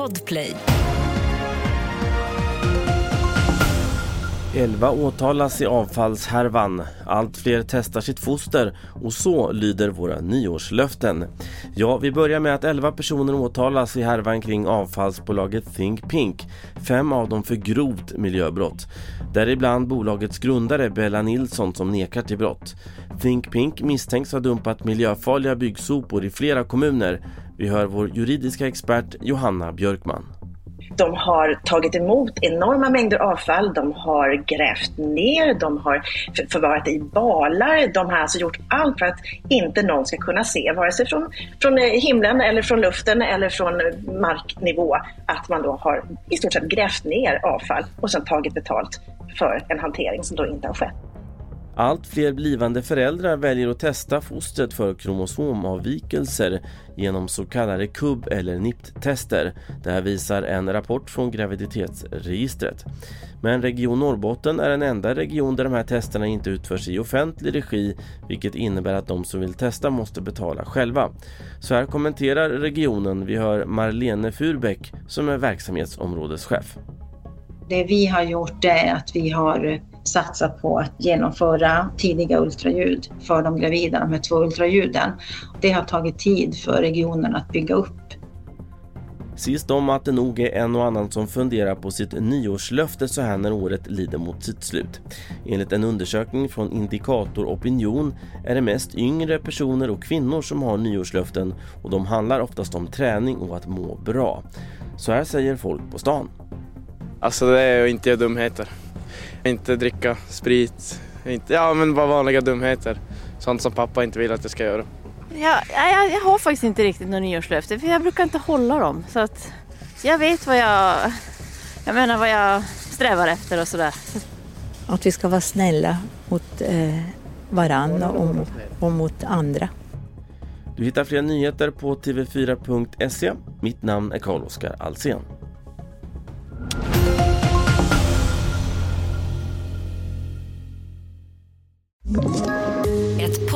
Podplay. Elva åtalas i avfallshärvan. Allt fler testar sitt foster och så lyder våra nyårslöften. Ja, vi börjar med att 11 personer åtalas i härvan kring avfallsbolaget Think Pink. Fem av dem för grovt miljöbrott. Däribland bolagets grundare Bella Nilsson som nekar till brott. Think Pink misstänks ha dumpat miljöfarliga byggsopor i flera kommuner. Vi hör vår juridiska expert Johanna Björkman. De har tagit emot enorma mängder avfall, de har grävt ner, de har förvarat i balar. De har alltså gjort allt för att inte någon ska kunna se, vare sig från, från himlen eller från luften eller från marknivå, att man då har i stort sett grävt ner avfall och sedan tagit betalt för en hantering som då inte har skett. Allt fler blivande föräldrar väljer att testa fostret för kromosomavvikelser genom så kallade KUB eller NIPT-tester. Det här visar en rapport från graviditetsregistret. Men Region Norrbotten är den enda region där de här testerna inte utförs i offentlig regi vilket innebär att de som vill testa måste betala själva. Så här kommenterar regionen. Vi hör Marlene Furbeck som är verksamhetsområdeschef. Det vi har gjort är att vi har satsat på att genomföra tidiga ultraljud för de gravida, de här två ultraljuden. Det har tagit tid för regionen att bygga upp. Sist om att det nog är en och annan som funderar på sitt nyårslöfte så här när året lider mot sitt slut. Enligt en undersökning från Indikator Opinion är det mest yngre personer och kvinnor som har nyårslöften och de handlar oftast om träning och att må bra. Så här säger folk på stan. Alltså det är att inte göra dumheter. Inte dricka sprit, inte, ja men bara vanliga dumheter. Sånt som pappa inte vill att jag ska göra. Ja, jag, jag har faktiskt inte riktigt några nyårslöfte för jag brukar inte hålla dem. Så att jag vet vad jag, jag menar vad jag strävar efter och sådär. Att vi ska vara snälla mot eh, varann och, och mot andra. Du hittar fler nyheter på tv4.se. Mitt namn är Carl-Oskar Alsen.